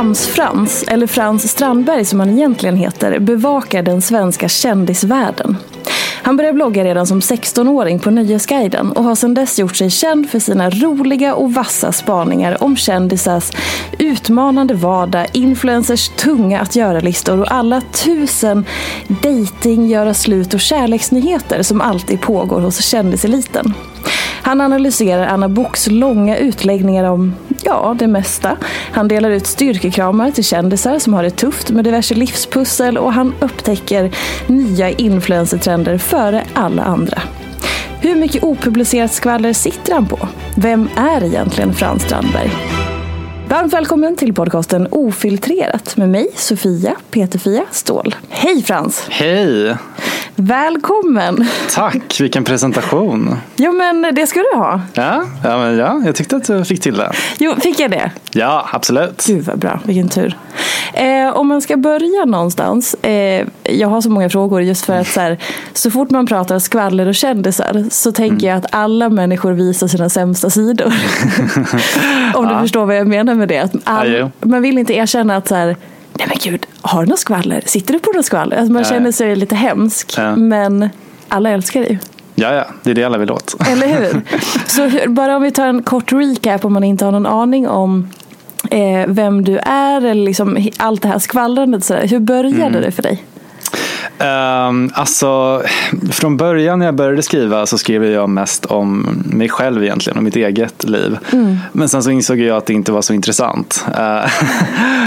Frans Frans, eller Frans Strandberg som han egentligen heter, bevakar den svenska kändisvärlden. Han började blogga redan som 16-åring på Nöjesguiden och har sedan dess gjort sig känd för sina roliga och vassa spaningar om kändisars utmanande vardag, influencers tunga att göra-listor och alla tusen dating, göra slut och kärleksnyheter som alltid pågår hos kändiseliten. Han analyserar Anna Boks långa utläggningar om, ja, det mesta. Han delar ut styrkekramar till kändisar som har det tufft med diverse livspussel och han upptäcker nya influencertrender före alla andra. Hur mycket opublicerat skvaller sitter han på? Vem är egentligen Frans Strandberg? Varmt välkommen till podcasten Ofiltrerat med mig, Sofia Peterfia Ståhl. Hej Frans! Hej! Välkommen! Tack, vilken presentation. Jo men det ska du ha. Ja, ja, men ja jag tyckte att du fick till det. Jo, fick jag det? Ja, absolut. Gud vad bra, vilken tur. Eh, om man ska börja någonstans. Eh, jag har så många frågor just för att så, här, så fort man pratar skvaller och kändisar så tänker mm. jag att alla människor visar sina sämsta sidor. om du förstår vad jag menar med det. Att all, ja, man vill inte erkänna att så här, nej men gud, har du något skvaller? Sitter du på något skvaller? Alltså man känner sig lite hemsk. Ja. Men alla älskar dig. Ja, ja, det är det alla vill åt. Eller hur? Så hur, bara om vi tar en kort recap om man inte har någon aning om eh, vem du är eller liksom allt det här skvallrandet. Så hur började mm. det för dig? Um, alltså, från början när jag började skriva så skrev jag mest om mig själv egentligen, om mitt eget liv. Mm. Men sen så insåg jag att det inte var så intressant. Uh,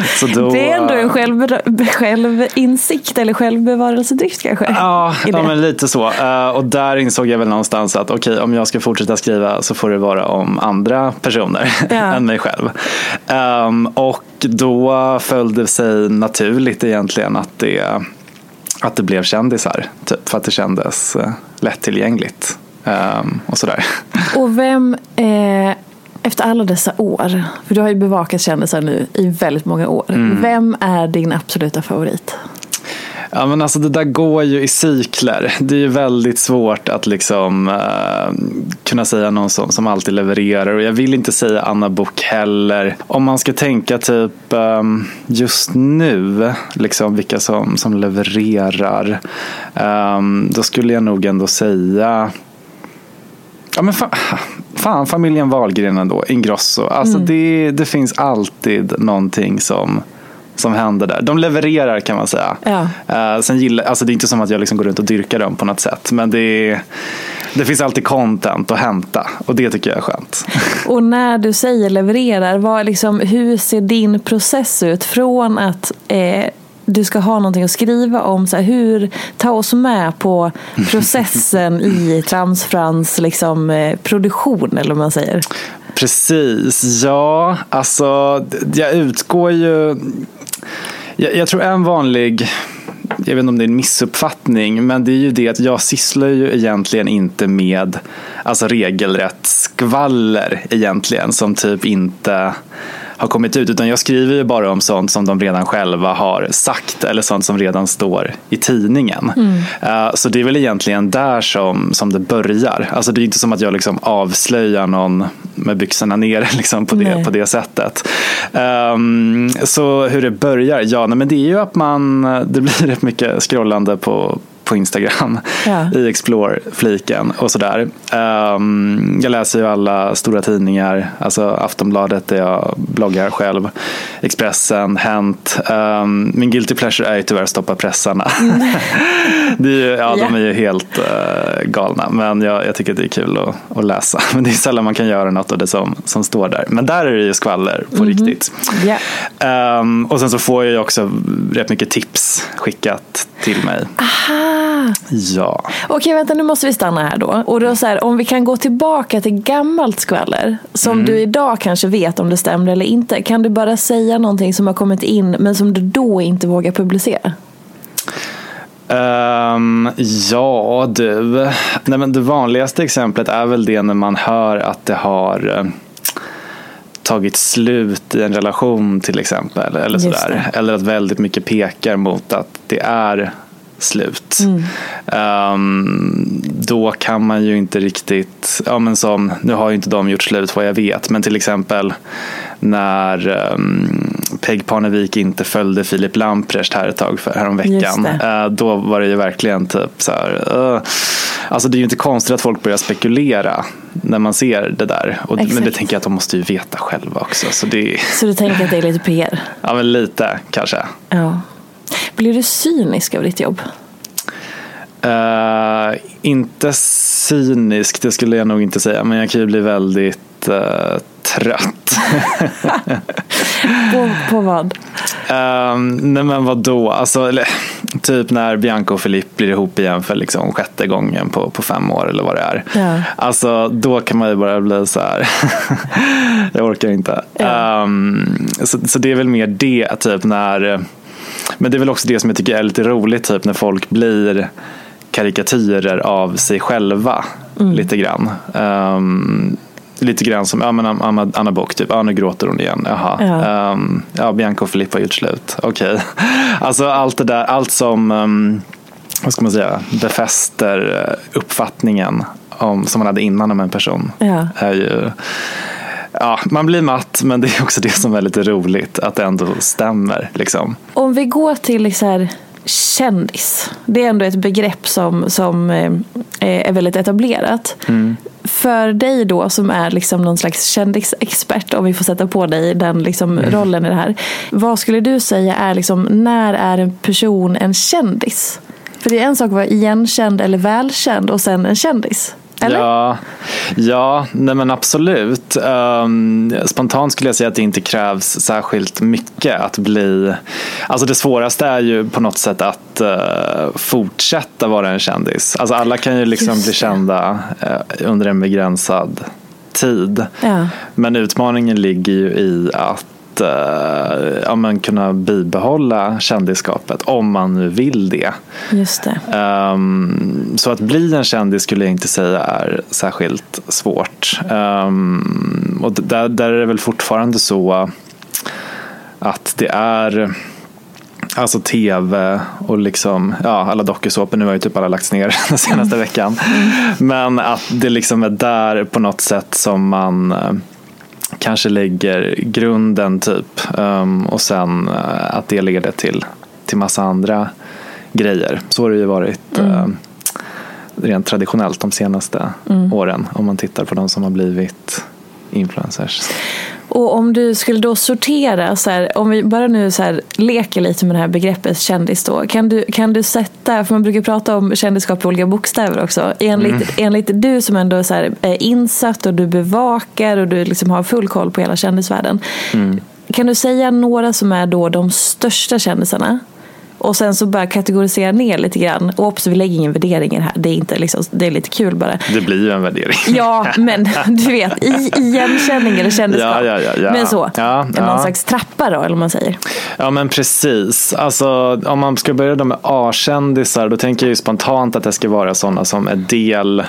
så då, det är ändå en själv, självinsikt eller självbevarelsedrift kanske? Ja, ja men lite så. Uh, och där insåg jag väl någonstans att okej, okay, om jag ska fortsätta skriva så får det vara om andra personer ja. än mig själv. Um, och då föll det sig naturligt egentligen att det att det blev kändisar. Typ, för att det kändes eh, lättillgängligt. Um, och sådär. Och vem, eh, efter alla dessa år, för du har ju bevakat kändisar nu i väldigt många år. Mm. Vem är din absoluta favorit? Ja men alltså det där går ju i cykler. Det är ju väldigt svårt att liksom uh, kunna säga någon som, som alltid levererar och jag vill inte säga Anna Bok heller. Om man ska tänka typ um, just nu, liksom vilka som, som levererar, um, då skulle jag nog ändå säga Ja men fan, fan familjen Wahlgren ändå, Ingrosso. Alltså mm. det, det finns alltid någonting som som händer där. De levererar kan man säga. Ja. Uh, sen gillar, alltså det är inte som att jag liksom går runt och dyrkar dem på något sätt. Men det, är, det finns alltid content att hämta och det tycker jag är skönt. Och när du säger levererar, vad liksom, hur ser din process ut från att eh, du ska ha någonting att skriva om. Så här, hur, ta oss med på processen i Tramsfrans liksom, eh, produktion, eller vad man säger. Precis, ja, alltså jag utgår ju... Jag, jag tror en vanlig jag vet inte om det är en missuppfattning, men det är ju det att jag sysslar ju egentligen inte med alltså regelrätt skvaller egentligen som typ inte har kommit ut utan jag skriver ju bara om sånt som de redan själva har sagt eller sånt som redan står i tidningen. Mm. Uh, så det är väl egentligen där som, som det börjar. Alltså det är inte som att jag liksom avslöjar någon med byxorna nere liksom på, det, på det sättet. Um, så hur det börjar? Ja, nej, men det är ju att man, det blir rätt mycket scrollande på på Instagram ja. i Explore-fliken och sådär. Um, jag läser ju alla stora tidningar, alltså Aftonbladet där jag bloggar själv, Expressen, Hänt. Um, min guilty pleasure är ju tyvärr Stoppa pressarna. Det är ju, ja, ja, de är ju helt uh, galna, men jag, jag, tycker det är kul att, att, läsa. Men det är sällan man kan göra något av det som, som står där. Men där är det ju skvaller på mm -hmm. riktigt. Yeah. Um, och sen så får jag ju också rätt mycket tips skickat till mig. Aha! Ja. Okej, vänta nu måste vi stanna här då. Och då så här, om vi kan gå tillbaka till gammalt skvaller som mm. du idag kanske vet om det stämmer eller inte. Kan du bara säga någonting som har kommit in men som du då inte vågar publicera? Um, ja du, Nej, men det vanligaste exemplet är väl det när man hör att det har eh, tagit slut i en relation till exempel. Eller, sådär. eller att väldigt mycket pekar mot att det är slut. Mm. Um, då kan man ju inte riktigt, ja men som, nu har ju inte de gjort slut vad jag vet, men till exempel när um, Peg Parnevik inte följde Filip Lamprecht här ett tag för häromveckan. Uh, då var det ju verkligen typ så här, uh, alltså det är ju inte konstigt att folk börjar spekulera när man ser det där. Och, men det tänker jag att de måste ju veta själva också. Så, det... så du tänker att det är lite PR? Ja, men lite kanske. Ja. Blir du cynisk av ditt jobb? Uh, inte cynisk, det skulle jag nog inte säga. Men jag kan ju bli väldigt uh, trött. på, på vad? Uh, nej men vadå? Alltså, eller, typ när Bianca och Filip blir ihop igen för liksom sjätte gången på, på fem år eller vad det är. Ja. Alltså då kan man ju bara bli så här. jag orkar inte. Ja. Um, så, så det är väl mer det, typ när men det är väl också det som jag tycker är lite roligt, typ när folk blir karikatyrer av sig själva mm. lite grann. Um, lite grann som ja, men Anna, Anna Bock, typ, ja, nu gråter hon igen. Jaha. Ja. Um, ja, Bianca och Filippa har gjort slut. Okej. Okay. Alltså allt det där, allt som um, vad ska man säga, befäster eh, uppfattningen om, som man hade innan om en person. Ja. Är ju, ja, man blir matt men det är också det som är lite roligt att det ändå stämmer. Liksom. Om vi går till så här, kändis. Det är ändå ett begrepp som, som eh, är väldigt etablerat. Mm. För dig då som är liksom någon slags kändisexpert, om vi får sätta på dig den liksom mm. rollen i det här. Vad skulle du säga är liksom, när är en person en kändis? För det är en sak att vara igenkänd eller välkänd och sen en kändis. Eller? Ja, ja nej men absolut. Um, spontant skulle jag säga att det inte krävs särskilt mycket att bli... Alltså det svåraste är ju på något sätt att uh, fortsätta vara en kändis. Alltså alla kan ju liksom bli kända uh, under en begränsad tid. Ja. Men utmaningen ligger ju i att att eh, ja, men kunna bibehålla kändisskapet om man nu vill det. Just det. Um, så att bli en kändis skulle jag inte säga är särskilt svårt. Um, och där, där är det väl fortfarande så att det är Alltså tv och liksom, ja, alla dokusåpor, nu har ju typ alla lagts ner den senaste mm. veckan. Men att det liksom är där på något sätt som man eh, kanske lägger grunden typ um, och sen uh, att det leder till, till massa andra grejer. Så har det ju varit mm. uh, rent traditionellt de senaste mm. åren om man tittar på de som har blivit influencers. Och om du skulle då sortera, så här, om vi bara nu så här, leker lite med det här begreppet kändis då. Kan du, kan du sätta, för man brukar prata om kändisskap i olika bokstäver också. Enligt, mm. enligt du som ändå så här, är insatt och du bevakar och du liksom har full koll på hela kändisvärlden. Mm. Kan du säga några som är då de största kändisarna? Och sen så bara kategorisera ner lite grann. Och också, vi lägger ingen värdering i det här. Det är, inte liksom, det är lite kul bara. Det blir ju en värdering. Ja, men du vet, i igenkänning eller kändisskap. Ja, ja, ja, ja. Men så, Ja, någon ja. slags trappa då, eller vad man säger. Ja men precis. Alltså, om man ska börja då med A-kändisar då tänker jag ju spontant att det ska vara sådana som är del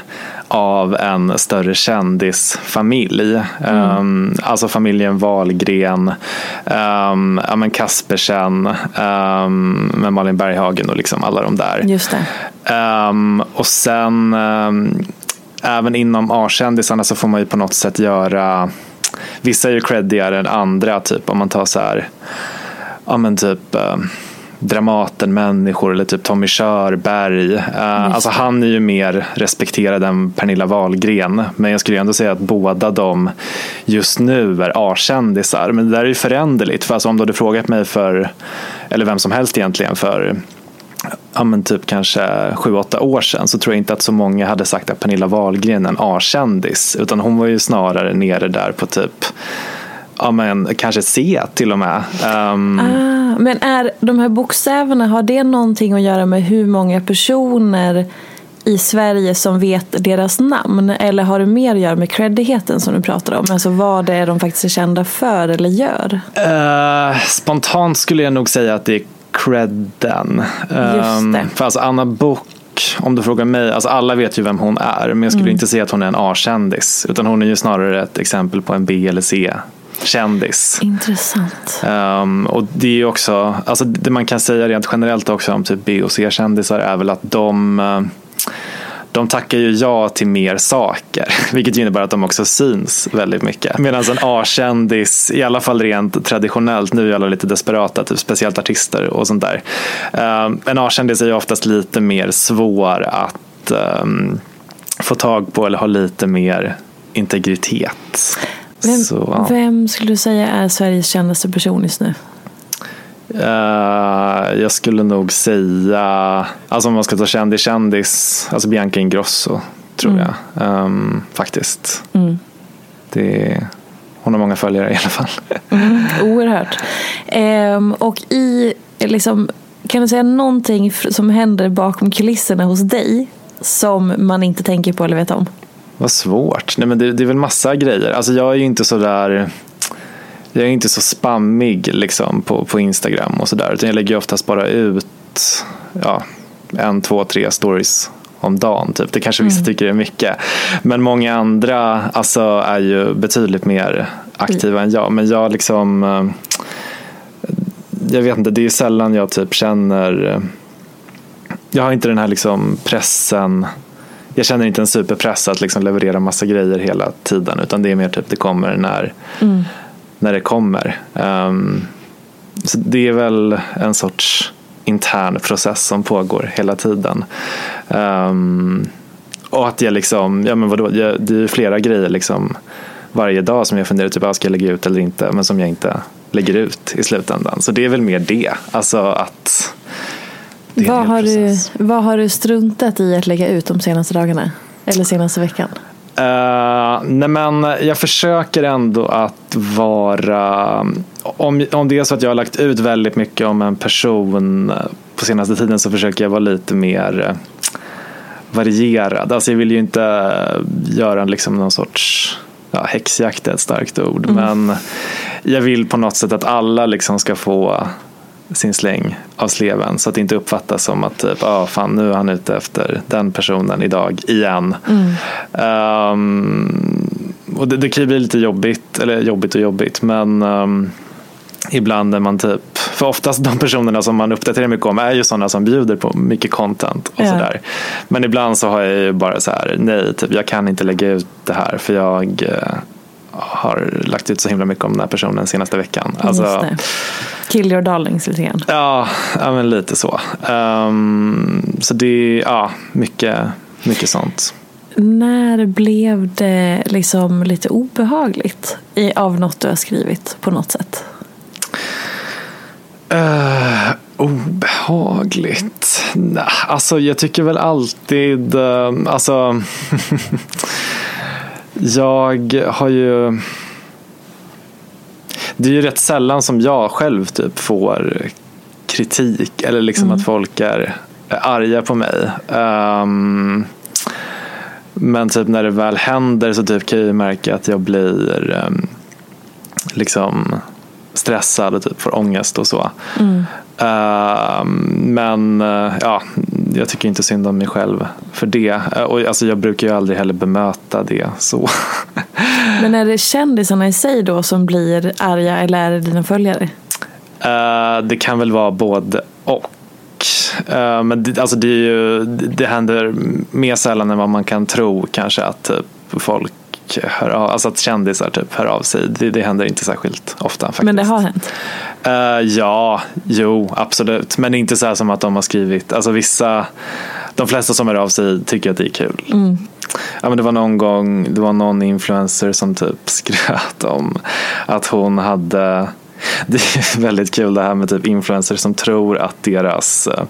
av en större kändisfamilj. Um, alltså familjen Wahlgren, um, ja, men Kaspersen, um, med Malin Berghagen och liksom alla de där. Just det. Och sen även inom A-kändisarna så får man ju på något sätt göra Vissa är ju creddigare än andra, typ om man tar så här Ja men typ ehm, Dramaten människor eller typ Tommy Körberg. Uh, alltså han är ju mer respekterad än Pernilla Wahlgren. Men jag skulle ändå säga att båda de just nu är A-kändisar. Men det där är ju föränderligt. För alltså om du hade frågat mig för, eller vem som helst egentligen för ja, men typ kanske sju, åtta år sedan så tror jag inte att så många hade sagt att Pernilla Wahlgren är en A-kändis. Utan hon var ju snarare nere där på typ Ja men kanske C till och med. Ehm, Ah, men är de här bokstäverna, har det någonting att göra med hur många personer i Sverige som vet deras namn? Eller har det mer att göra med creddigheten som du pratar om? Alltså vad det är de faktiskt är kända för eller gör? Eh, spontant skulle jag nog säga att det är credden. Det. för alltså Anna Book, om du frågar mig, alltså alla vet ju vem hon är. Men jag skulle Mm. inte säga att hon är en A-kändis. Utan hon är ju snarare ett exempel på en B eller C-kändis. Intressant. Um, och det är också, alltså det man kan säga rent generellt också om typ B och C-kändisar är väl att de eh, de tackar ju ja till mer saker, vilket innebär att de också syns väldigt mycket. Medan en A-kändis, i alla fall rent traditionellt, nu är alla lite desperata, typ speciellt artister och sånt där. Um, en A-kändis är ju oftast lite mer svår att um, få tag på eller ha lite mer integritet. Vem, Så, ja. vem skulle du säga är Sveriges kändaste person just nu? Eh, jag skulle nog säga, alltså om man ska ta kändis kändis, alltså Bianca Ingrosso tror Mm. jag Ehm, faktiskt. Det, hon har många följare i alla fall. Oerhört. Ehm, och i, liksom, kan du säga någonting som händer bakom kulisserna hos dig som man inte tänker på eller vet om? Vad svårt. Nej, men det, det är väl massa grejer. Alltså jag är ju inte så där jag är inte så spammig liksom, på, på Instagram och sådär. Utan jag lägger oftast bara ut ja, en, två, tre stories om dagen. Typ. Det kanske vissa tycker är mycket. Men många andra alltså, är ju betydligt mer aktiva än jag. Men jag liksom eh, jag vet inte, det är sällan jag typ känner jag har inte den här liksom pressen jag känner inte en superpress att liksom leverera massa grejer hela tiden utan det är mer typ det kommer när, när det kommer. Ehm, så det är väl en sorts intern process som pågår hela tiden. Ehm, och att jag liksom, ja men vadå, jag, det är ju flera grejer liksom varje dag som jag funderar typ, ah, ska jag lägga ut eller inte, men som jag inte lägger ut i slutändan. Så det är väl mer det, alltså att Vad har, du, vad har du struntat i att lägga ut de senaste dagarna? Eller senaste veckan? Uh, nej men jag försöker ändå att vara, om, om det är så att jag har lagt ut väldigt mycket om en person eh, på senaste tiden så försöker jag vara lite mer eh, varierad. Alltså jag vill ju inte göra liksom någon sorts ja, häxjakt är ett starkt ord. Men jag vill på något sätt att alla liksom ska få sin släng av sleven så att det inte uppfattas som att typ, ah, fan, nu är han ute efter den personen idag igen. Ehm, och det, det kan ju bli lite jobbigt, eller jobbigt och jobbigt, men ehm, ibland är man typ, för oftast de personerna som man uppdaterar mycket om är ju sådana som bjuder på mycket content och Ja. sådär. Men ibland så har jag ju bara så här, nej, typ, jag kan inte lägga ut det här för jag eh, har lagt ut så himla mycket om den här personen senaste veckan. Alltså. Kill your darlings lite grann. Ja, ja men lite så. Ehm, så det är ja, mycket, mycket sånt. När blev det liksom lite obehagligt i, av något du har skrivit på något sätt? Uh, obehagligt? Nej, alltså jag tycker väl alltid, eh, alltså jag har ju det är ju rätt sällan som jag själv typ får kritik eller liksom att folk är, är arga på mig. Um, men typ när det väl händer så typ kan jag märka att jag blir um, liksom stressad och typ får ångest och så. Mm. Uh, men uh, ja, jag tycker inte synd om mig själv för det. Uh, och alltså, jag brukar ju aldrig heller bemöta det så. men är det kändisarna i sig då som blir arga eller är det dina följare? Eh, det kan väl vara både och. men det, alltså det, ju, det händer mer sällan än vad man kan tro kanske att typ, folk hör av, alltså att kändisar typ hör av sig. Det, det händer inte särskilt ofta. Faktiskt. Men det har hänt? Uh, ja, jo, absolut. Men inte så här som att de har skrivit, alltså vissa, de flesta som hör av sig tycker att det är kul. Mm. Ja, men det var någon gång, det var någon influencer som typ skröt om att hon hade det är väldigt kul det här med typ influencers som tror att deras eh,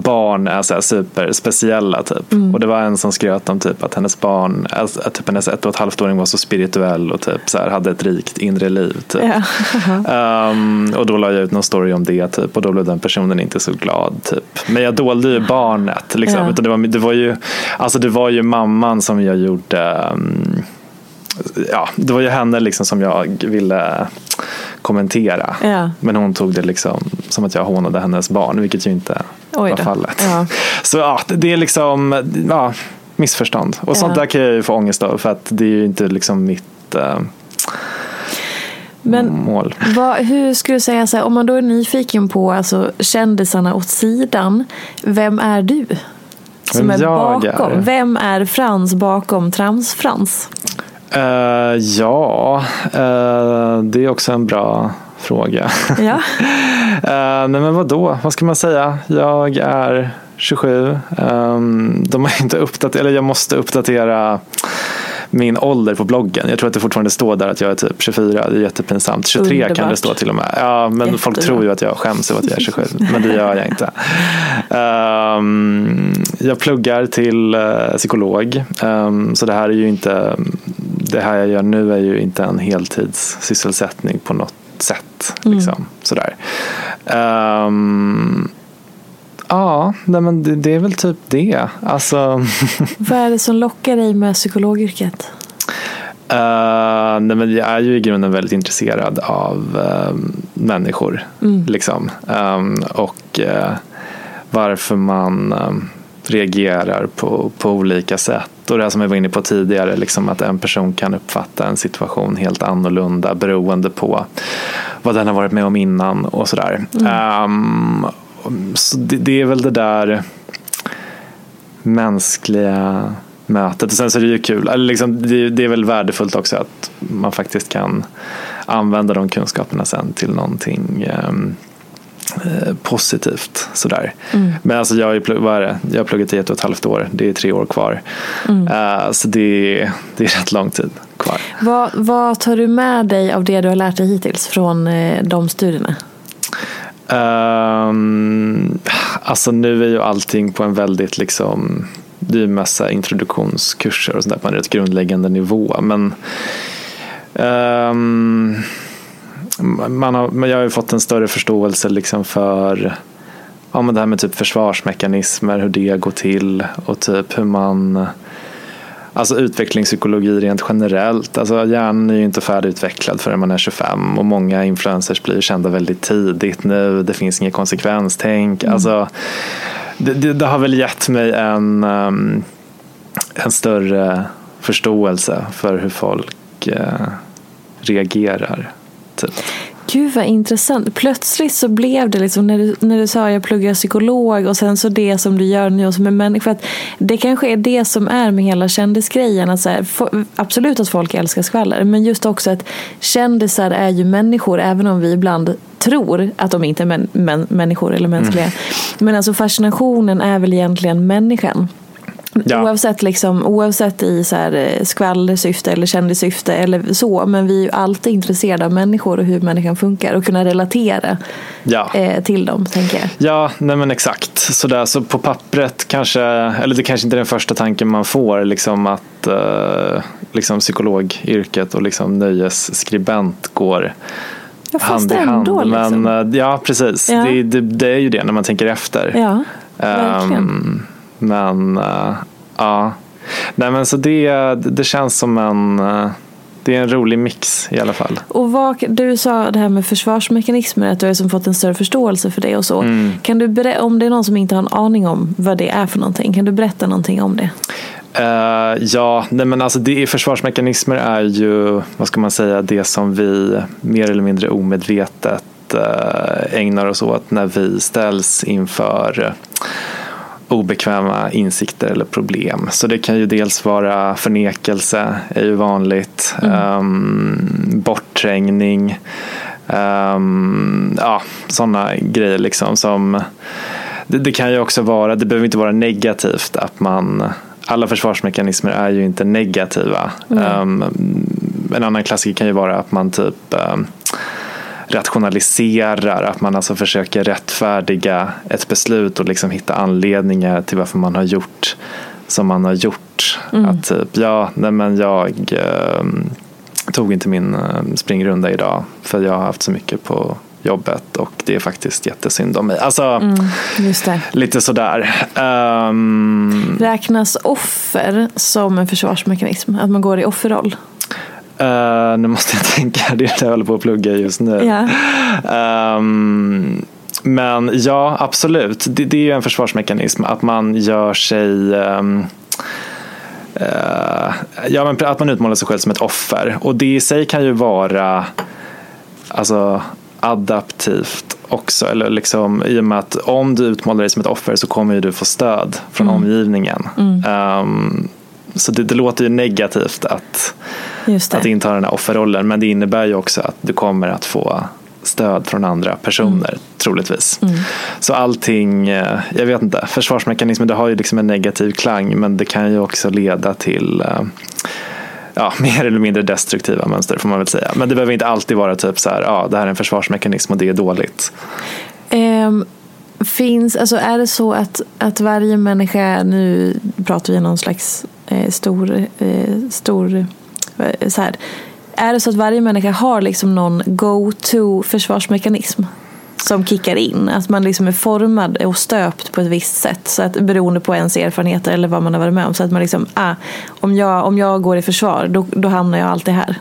barn är så här superspeciella. Typ. Mm. Och det var en som skröt om typ att hennes barn, att typ hennes ett och ett halvt åring var så spirituell och typ så här, hade ett rikt inre liv. Typ. Yeah. um, och då la jag ut någon story om det typ, och då blev den personen inte så glad. Typ. Men jag dolde ju barnet. Liksom. Yeah. Utan det, var, det, var ju, alltså det var ju mamman som jag gjorde um, ja, det var ju henne liksom som jag ville kommentera. Ja. Men hon tog det liksom som att jag hånade hennes barn, vilket ju inte var fallet. Ja. Så ja, det är liksom ja, missförstånd. Och sånt där kan jag ju få ångest av för att det är ju inte liksom mitt eh, men mål. Vad, hur skulle du säga, så här, om man då är nyfiken på alltså, kändisarna åt sidan, vem är du? Som vem är bakom? Är. Vem är Frans bakom Trams-Frans? Uh, ja, uh, det är också en bra fråga. Ja. uh, nej men vadå, vad ska man säga? Jag är 27. Um, de har inte uppdaterat, eller jag måste uppdatera min ålder på bloggen. Jag tror att det fortfarande står där att jag är typ 24. Det är jättepinsamt. 23 Underbart. kan det stå till och med. Ja, men Jättebra. folk tror ju att jag skäms över att jag är 27. men det gör jag inte. Um, jag pluggar till uh, psykolog. Um, så det här är ju inte det här jag gör nu är ju inte en heltidssysselsättning på något sätt. Mm. Liksom, sådär. Um, ja, nej, men det, det, är väl typ det. Alltså... Vad är det som lockar dig med psykologyrket? Uh, nej, men jag är ju i grunden väldigt intresserad av uh, människor. Mm. Liksom. Um, och uh, varför man um, reagerar på, på olika sätt. Och det här som jag var inne på tidigare, liksom att en person kan uppfatta en situation helt annorlunda beroende på vad den har varit med om innan och sådär. Mm. Um, så det, det, är väl det där mänskliga mötet. Och sen så är det ju kul, eller liksom, det, det, är väl värdefullt också att man faktiskt kan använda de kunskaperna sen till någonting um, Eh, positivt. Sådär. Mm. Men alltså jag, är, vad är det? jag har pluggat i ett och ett halvt år. Det är tre år kvar. Mm. Uh, så det, det är rätt lång tid kvar. Vad, vad tar du med dig av det du har lärt dig hittills från uh, de studierna? Um, alltså nu är ju allting på en väldigt liksom det är ju massa introduktionskurser och sånt där på en rätt grundläggande nivå. Men um, man har, jag har ju fått en större förståelse liksom för ja, men det här med typ försvarsmekanismer, hur det går till och typ hur man Alltså utvecklingspsykologi rent generellt. Alltså hjärnan är ju inte färdigutvecklad förrän man är 25 och många influencers blir kända väldigt tidigt nu. Det finns inget konsekvenstänk. Mm. Alltså, det, det, det, har väl gett mig en, um, en större förståelse för hur folk uh, reagerar Typ. Gud vad intressant. Plötsligt så blev det liksom när du, när du sa jag pluggar psykolog och sen så det som du gör nu som en människa. För att det kanske är det som är med hela kändisgrejen. Att så här, for, absolut att folk älskar skvaller men just också att kändisar är ju människor även om vi ibland tror att de inte är män, män, människor eller mänskliga. Mm. Men alltså fascinationen är väl egentligen människan. Ja. Oavsett, liksom, oavsett i så här eh, skvallersyfte eller kändissyfte eller så. Men vi är ju alltid intresserade av människor och hur människan funkar och kunna relatera ja. eh, till dem. tänker jag. Ja, nej men exakt. Så, där, så på pappret kanske, eller det kanske inte är den första tanken man får, liksom att eh, liksom psykologyrket och liksom nöjesskribent går Ja, hand i ändå, hand. liksom. Men, eh, ja, precis. Ja. Det, det, det är ju det när man tänker efter. Ja, verkligen. Ehm, men eh, ja, nej men så det, det känns som en, eh, det är en rolig mix i alla fall. Och vad, du sa det här med försvarsmekanismer, att du har liksom fått en större förståelse för det och så. Mm. Kan du berä- om det är någon som inte har en aning om vad det är för någonting, kan du berätta någonting om det? Eh, ja, nej men alltså det, försvarsmekanismer är ju, vad ska man säga, det som vi mer eller mindre omedvetet eh, ägnar oss åt när vi ställs inför eh, obekväma insikter eller problem. Så det kan ju dels vara förnekelse, är ju vanligt, ehm, bortträngning, ehm, ja, sådana grejer liksom som det, det kan ju också vara, det behöver inte vara negativt att man alla försvarsmekanismer är ju inte negativa. Um, en annan klassiker kan ju vara att man typ um, rationaliserar, att man alltså försöker rättfärdiga ett beslut och liksom hitta anledningar till varför man har gjort som man har gjort. Att typ, ja, nej men jag um, tog inte min uh, springrunda idag för jag har haft så mycket på jobbet och det är faktiskt jättesynd om mig. Alltså, det. lite sådär. Um, Räknas offer som en försvarsmekanism? Att man går i offerroll? Uh, nu måste jag tänka, det är det jag håller på att plugga just nu. Ja. Um, men ja, absolut. Det, det är ju en försvarsmekanism att man gör sig um, uh, ja, men att man utmålar sig själv som ett offer. Och det i sig kan ju vara alltså, adaptivt också. Eller liksom, I och med att om du utmålar dig som ett offer så kommer ju du få stöd från omgivningen. Um, så det, det låter ju negativt att att inta den här offerrollen. Men det innebär ju också att du kommer att få stöd från andra personer Mm. troligtvis. Så allting, eh, jag vet inte, försvarsmekanismer det har ju liksom en negativ klang men det kan ju också leda till eh, ja, mer eller mindre destruktiva mönster får man väl säga. Men det behöver inte alltid vara typ så här, ja det här är en försvarsmekanism och det är dåligt. Ehm, finns, alltså är det så att, att varje människa, nu pratar vi någon slags eh, stor, eh, stor eh, så här. Är det så att varje människa har liksom någon go-to försvarsmekanism som kickar in? Att man liksom är formad och stöpt på ett visst sätt så att, beroende på ens erfarenheter eller vad man har varit med om. Så att man liksom, ah, om, jag, om jag går i försvar då, då hamnar jag alltid här.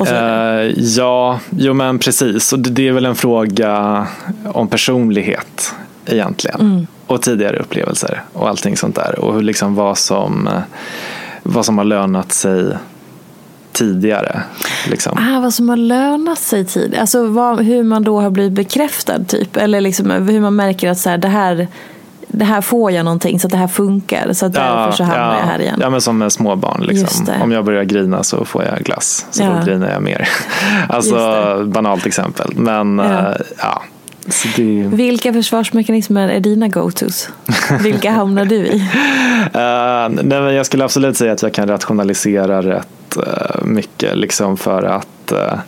Eh, ja, jo men precis. Och det, det är väl en fråga om personlighet egentligen. Och tidigare upplevelser och allting sånt där. Och hur liksom vad som, vad som har lönat sig tidigare. Liksom. Ah, vad som har lönat sig tid. Alltså vad, hur man då har blivit bekräftad typ. Eller liksom, hur man märker att så här, det, här, det här får jag någonting så att det här funkar. Så att därför så hamnar ja, jag här igen. Ja, men som med småbarn. Liksom. Om jag börjar grina så får jag glass. Så Ja. då grinar jag mer. alltså, banalt exempel. Men Ja. ja, ja det, Vilka försvarsmekanismer är dina go-tos? Vilka hamnar du i? Eh, nej, men jag skulle absolut säga att jag kan rationalisera rätt eh, mycket liksom för att uh,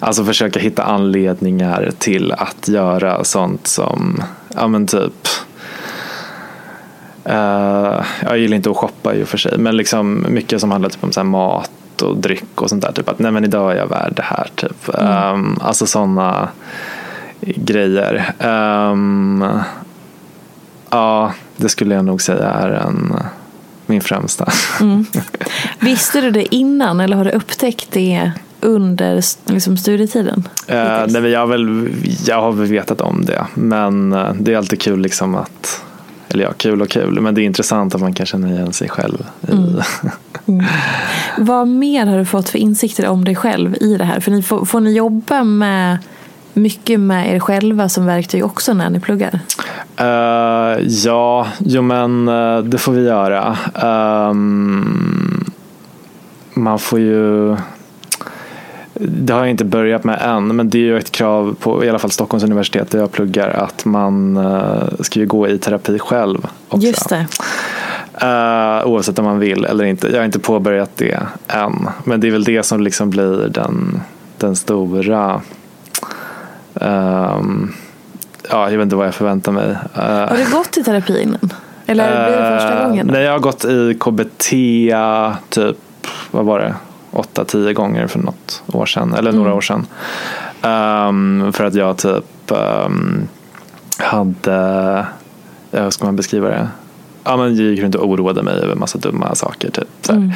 alltså försöka hitta anledningar till att göra sånt som, ja men typ eh, jag gillar inte att shoppa i och för sig men liksom mycket som handlar typ om så mat och dryck och sånt där. Typ att nej men idag är jag värd det här. Typ. Um, alltså sådana grejer. Um, Ja, det skulle jag nog säga är en, min främsta. Visste du det innan eller har du upptäckt det under liksom, studietiden? Eh, nej, jag, har väl, jag har väl vetat om det, men eh, det är alltid kul liksom att eller ja, kul och kul, men det är intressant att man kan känna igen sig själv i Vad mer har du fått för insikter om dig själv i det här? För ni får, får ni jobba med mycket med er själva som verktyg också när ni pluggar? Eh, ja, jo men eh, det får vi göra. Ehm, man får ju det har jag inte börjat med än, men det är ju ett krav på i alla fall Stockholms universitet där jag pluggar att man uh, ska ju gå i terapi själv också. Just det. Eh, oavsett om man vill eller inte. Jag har inte påbörjat det än, men det är väl det som liksom blir den, den stora ehm, Ja, jag vet inte vad jag förväntar mig. Eh, Har du gått i terapi innan? Eller blir det första Eh, gången? Då? Nej, jag har gått i KBT typ, vad var det, 8-10 gånger för något år sedan, eller Mm. några år sedan. Um, för att jag typ um, hade, hur ska man beskriva det? Ja, men jag gick runt och oroade mig över massa dumma saker. Typ. Så mm.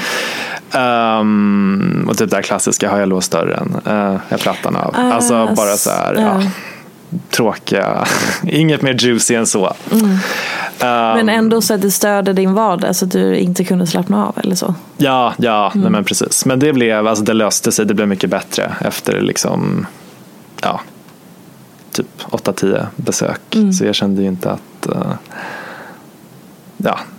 Um, och typ det här klassiska, har jag låst dörren? Uh, är plattan av? Uh, alltså bara så här, uh. ja, tråkiga, inget mer juicy än så. Mm. men ändå så att det störde din vardag så att du inte kunde slappna av eller så? Ja, ja mm. nej, men precis. Men det, blev, alltså, det löste sig, det blev mycket bättre efter liksom, ja, typ 8-10 besök. Mm. Så jag kände ju inte att uh, ja,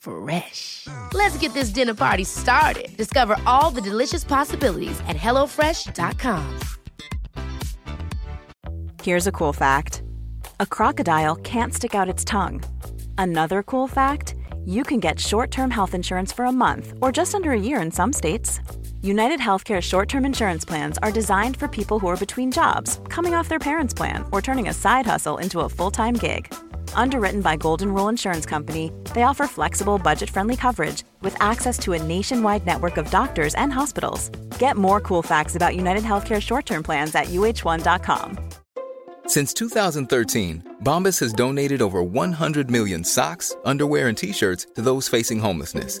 Fresh. Let's get this dinner party started. Discover all the delicious possibilities at hellofresh.com. Here's a cool fact. A crocodile can't stick out its tongue. Another cool fact, you can get short-term health insurance for a month or just under a year in some states. United Healthcare short-term insurance plans are designed for people who are between jobs, coming off their parents' plan, or turning a side hustle into a full-time gig. Underwritten by Golden Rule Insurance Company, they offer flexible, budget-friendly coverage with access to a nationwide network of doctors and hospitals. Get more cool facts about United Healthcare short-term plans at uh1.com. Since 2013, Bombas has donated over 100 million socks, underwear, and t-shirts to those facing homelessness.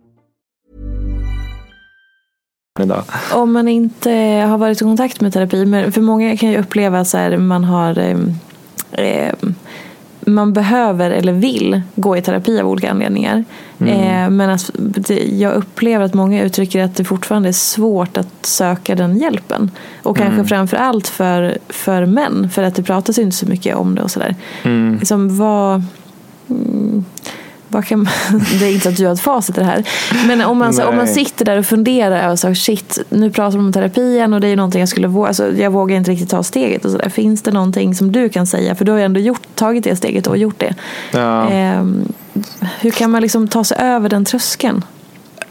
Om man inte har varit i kontakt med terapi, men för många kan ju uppleva att man har eh, man behöver eller vill gå i terapi av olika anledningar. Mm. Eh, men att jag upplever att många uttrycker att det fortfarande är svårt att söka den hjälpen. Och kanske mm. framför allt för, för män, för att det pratas inte så mycket om det och sådär. Mm. Liksom, vad, kan det är inte att du har ett facit i det här. Men om man, så, om man sitter där och funderar över så, shit, nu pratar de om terapien och det är någonting jag skulle våga, alltså, jag vågar inte riktigt ta steget. Och så där. Finns det någonting som du kan säga? För du har ju ändå gjort, tagit det steget och gjort det. Ja. Eh, hur kan man liksom ta sig över den tröskeln?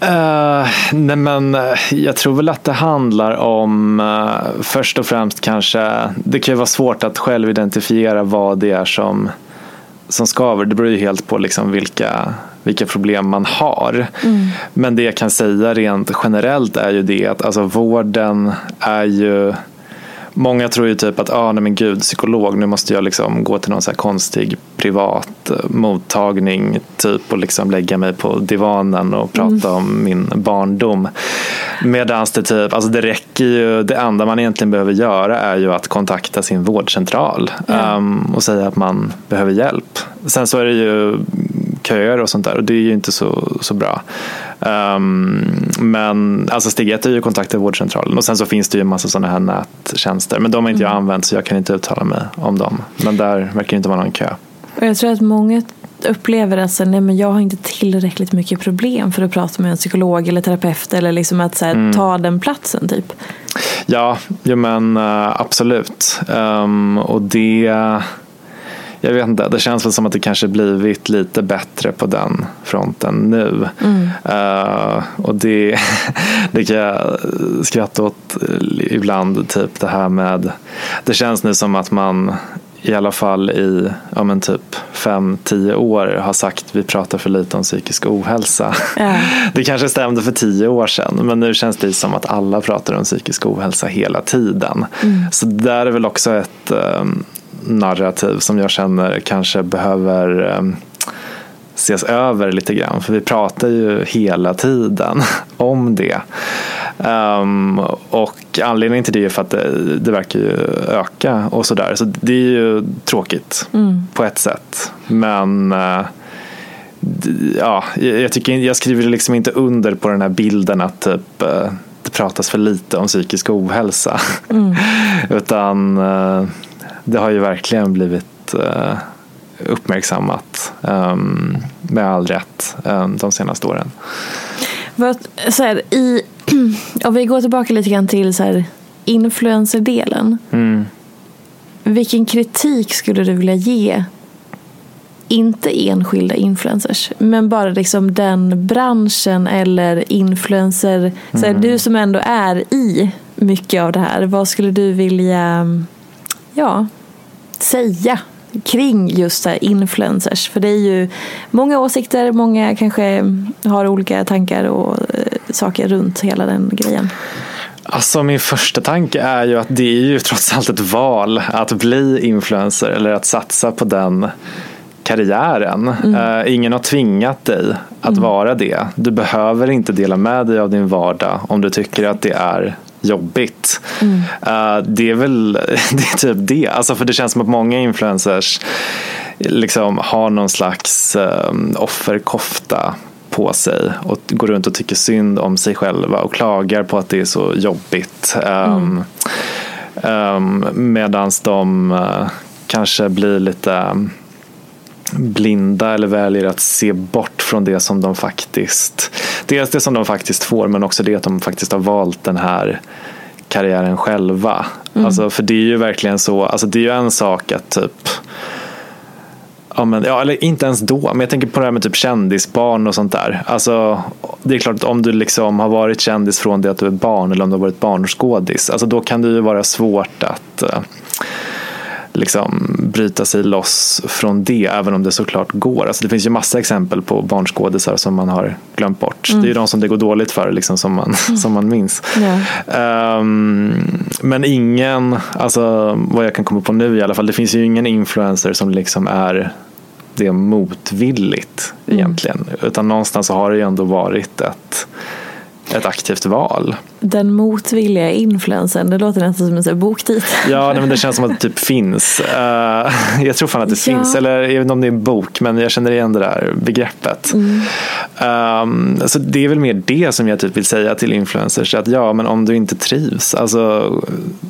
Uh, nej men eh, jag tror väl att det handlar om uh, först och främst kanske, det kan ju vara svårt att själv identifiera vad det är som som skaver. Det beror ju helt på liksom vilka, vilka problem man har. Mm. Men det jag kan säga rent generellt är ju det att alltså, vården är ju Många tror ju typ att, ah, nej men gud, psykolog, nu måste jag liksom gå till någon så konstig privat eh, mottagning typ och liksom lägga mig på divanen och prata mm. om min barndom. Medan det typ, alltså det räcker ju, det enda man egentligen behöver göra är ju att kontakta sin vårdcentral mm. um, och säga att man behöver hjälp. Sen så är det ju köer och sånt där och det är ju inte så, så bra. Um, men alltså steg ett är ju kontakta vårdcentralen och sen så finns det ju en massa sådana här nättjänster men de har inte mm. jag använt så jag kan inte uttala mig om dem. Men där verkar det inte vara någon kö. Och jag tror att många upplever att så, nej, men jag har inte tillräckligt mycket problem för att prata med en psykolog eller terapeut eller liksom att så här, mm. ta den platsen typ. Ja, jo, men uh, absolut. Um, och det jag vet inte, det känns väl som att det kanske blivit lite bättre på den fronten nu. Mm. Uh, och det, det kan jag skratta åt ibland, typ det här med, det känns nu som att man i alla fall i ja, men typ fem tio år har sagt vi pratar för lite om psykisk ohälsa. Ja. Det kanske stämde för tio år sedan men nu känns det som att alla pratar om psykisk ohälsa hela tiden. Mm. Så det där är väl också ett um, narrativ som jag känner kanske behöver um, ses över lite grann. För vi pratar ju hela tiden om det. Um, och anledningen till det är för att det, det verkar ju öka och sådär. Så det är ju tråkigt mm. på ett sätt. Men uh, ja, jag, tycker, jag skriver liksom inte under på den här bilden att typ, uh, det pratas för lite om psykisk ohälsa. Mm. Utan uh, det har ju verkligen blivit uppmärksammat um, med all rätt um, de senaste åren. Så här, i, om vi går tillbaka lite grann till så här, influencerdelen. Mm. Vilken kritik skulle du vilja ge inte enskilda influencers, men bara liksom den branschen eller influencer. Mm. Så här, du som ändå är i mycket av det här, vad skulle du vilja ja, säga kring just så influencers. För det är ju många åsikter, många kanske har olika tankar och eh, saker runt hela den grejen. Alltså min första tanke är ju att det är ju trots allt ett val att bli influencer eller att satsa på den karriären. Mm. Uh, ingen har tvingat dig att mm. vara det. Du behöver inte dela med dig av din vardag om du tycker att det är jobbigt. Mm. Uh, det är väl det är typ det. Alltså för det känns som att många influencers liksom har någon slags um, offerkofta på sig och går runt och tycker synd om sig själva och klagar på att det är så jobbigt. Um, mm. um, Medan de uh, kanske blir lite blinda eller väljer att se bort från det som de faktiskt dels det som de faktiskt får men också det att de faktiskt har valt den här karriären själva. Mm. Alltså, för det är ju verkligen så, alltså det är ju en sak att typ Ja, men, ja, eller inte ens då, men jag tänker på det här med typ kändisbarn och sånt där. Alltså, det är klart att om du liksom har varit kändis från det att du är barn eller om du har varit barnskådis, alltså då kan det ju vara svårt att uh, liksom bryta sig loss från det, även om det såklart går. Alltså det finns ju massa exempel på barnskådisar som man har glömt bort. Mm. Det är ju de som det går dåligt för liksom, som, man, mm. som man minns. Yeah. Um, men ingen, alltså, vad jag kan komma på nu i alla fall, det finns ju ingen influencer som liksom är det motvilligt mm. egentligen. Utan någonstans så har det ju ändå varit ett ett aktivt val. Den motvilliga influensen, det låter nästan som en boktitel. Ja, nej, men det känns som att det typ finns. Uh, jag tror fan att det ja. finns, eller jag vet inte om det är en bok, men jag känner igen det där begreppet. Mm. Um, så det är väl mer det som jag typ vill säga till influencers, att ja, men om du inte trivs, alltså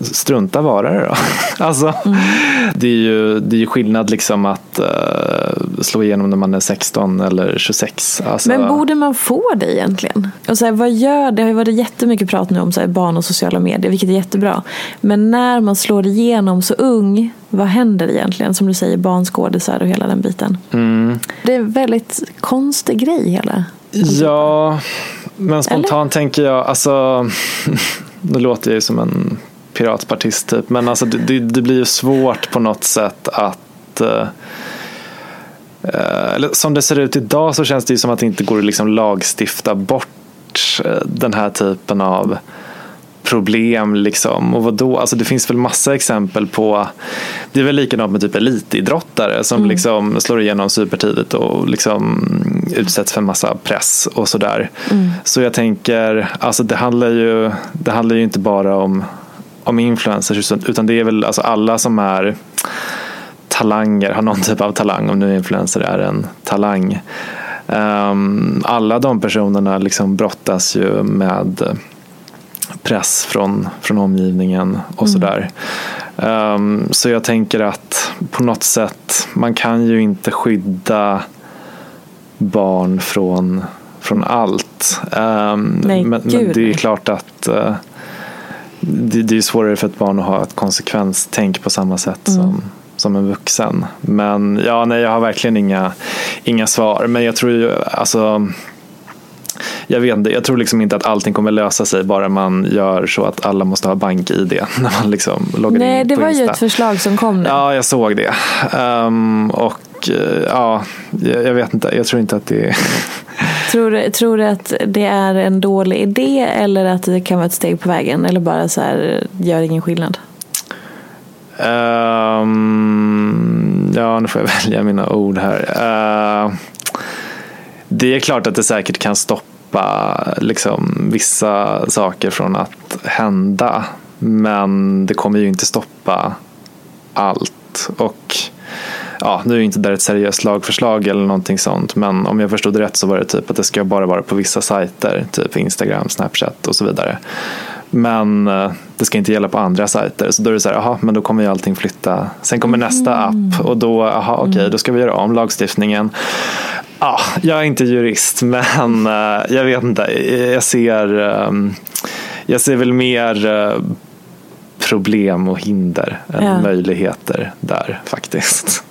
strunta vara det då. alltså, mm. det, är ju, det är ju skillnad liksom att uh, slå igenom när man är 16 eller 26. Alltså, men borde man få det egentligen? Och så här, vad gör gör, det har ju varit jättemycket prat nu om så här, barn och sociala medier, vilket är jättebra. Men när man slår igenom så ung, vad händer egentligen? Som du säger, barnskådisar och hela den biten. Mm. Det är en väldigt konstig grej hela. Ja, men spontant Eller? tänker jag, alltså, nu låter jag ju som en piratpartist typ, men alltså det, det blir ju svårt på något sätt att uh, eller som det ser ut idag så känns det ju som att det inte går att liksom lagstifta bort Eh, den här typen av problem. Liksom. Och vadå? Alltså det finns väl massa exempel på, det är väl likadant med typ elitidrottare som mm. liksom slår igenom supertidigt och liksom utsätts för massa press och sådär. Mm. Så jag tänker, alltså det handlar ju, det handlar ju inte bara om, om influencers utan det är väl alltså alla som är talanger, har någon typ av talang, om nu influencer är en talang. Ehm, alla de personerna liksom brottas ju med press från, från omgivningen och mm. sådär. Um, så jag tänker att på något sätt, man kan ju inte skydda barn från, från allt. Um, Nej, men, men, det är klart att uh, det, det, är svårare för ett barn att ha ett konsekvenstänk på samma sätt mm. som som en vuxen. Men ja, nej, jag har verkligen inga, inga svar. Men jag tror ju, alltså jag vet inte, jag tror liksom inte att allting kommer lösa sig bara man gör så att alla måste ha bank-id när man liksom loggar Nej, in det på var ju Insta. ett förslag som kom nu. Ja, jag såg det. Ehm, och eh, ja, jag, vet inte, jag tror inte att det. Tror, du- tror du att det är en dålig idé eller att det kan vara ett steg på vägen? Eller bara så här, gör ingen skillnad? Ehm, ja, nu får jag välja mina ord här. Ehm, det är klart att det säkert kan stoppa liksom, vissa saker från att hända. Men det kommer ju inte stoppa allt. Och ja, nu är ju inte det ett seriöst lagförslag eller någonting sånt. Men om jag förstod det rätt så var det typ att det ska bara vara på vissa sajter. Typ Instagram, Snapchat och så vidare. Men eh, det ska inte gälla på andra sajter. Så då är det så här, aha, men då kommer ju allting flytta. Sen kommer nästa app och då, aha, okej, då ska vi göra om lagstiftningen. Ja, jag är inte jurist, men eh, jag vet inte. Jag ser, ehm, jag ser väl mer eh, problem och hinder än Ja. möjligheter där faktiskt.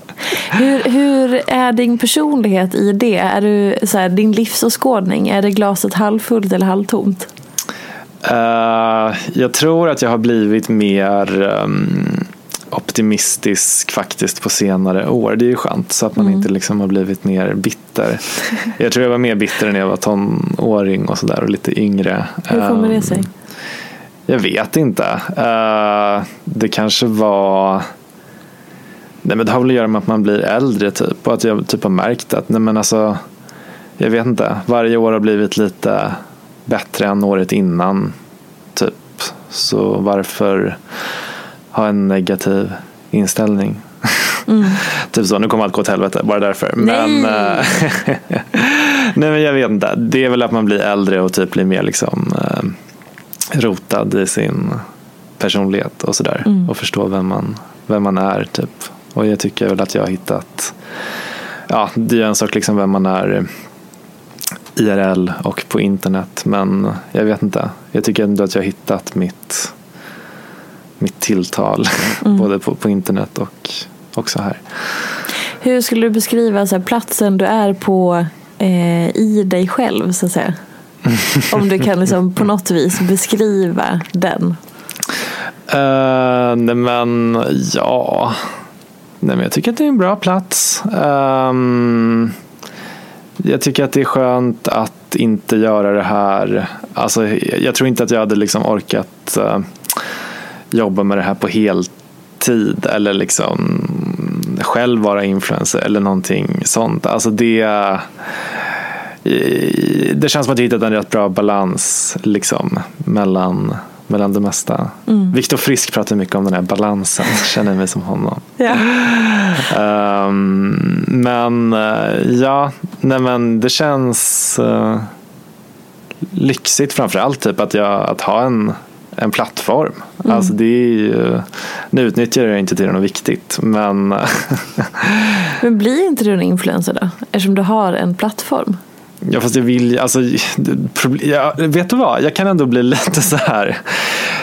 Hur, hur är din personlighet i det? Är du, så här, din livsåskådning, är det glaset halvfullt eller halvtomt? Eh, jag tror att jag har blivit mer ehm, optimistisk faktiskt på senare år. Det är ju skönt så att man inte liksom har blivit mer bitter. Jag tror jag var mer bitter när jag var tonåring och sådär och lite yngre. Hur kommer det Ehm, sig? Jag vet inte. Eh, det kanske var Nej men det har väl att göra med att man blir äldre typ och att jag typ har märkt att nej men alltså jag vet inte, varje år har blivit lite bättre än året innan typ. Så varför ha en negativ inställning? typ så, nu kommer allt gå åt helvete, bara därför. Men, Nej. eh, nej men jag vet inte, det är väl att man blir äldre och typ blir mer liksom eh, rotad i sin personlighet och sådär. Och förstå vem man, vem man är typ. Och jag tycker väl att jag har hittat, ja det är en sak liksom vem man är IRL och på internet. Men jag vet inte, jag tycker ändå att jag har hittat mitt, mitt tilltal. Både på, på internet och också här. Hur skulle du beskriva så här, platsen du är på eh, i dig själv så att säga? Om du kan liksom, på något vis beskriva den. Uh, nej men ja. Nej men jag tycker att det är en bra plats. Ehm, jag tycker att det är skönt att inte göra det här. Alltså, jag tror inte att jag hade liksom orkat eh, jobba med det här på heltid eller liksom själv vara influencer eller någonting sånt. Alltså det, eh, det känns som att jag hittat en rätt bra balans liksom, mellan, mellan det mesta. Viktor Frisk pratar mycket om den här balansen, känner mig som honom. Ja. Ehm, men eh, ja, nej men det känns uh, lyxigt framförallt typ att, jag, att ha en, en plattform. Alltså det är ju, nu utnyttjar jag inte till något viktigt men Men blir inte du en influencer då? Eftersom du har en plattform. Ja fast jag vill alltså, ja, vet du vad, jag kan ändå bli lite så här.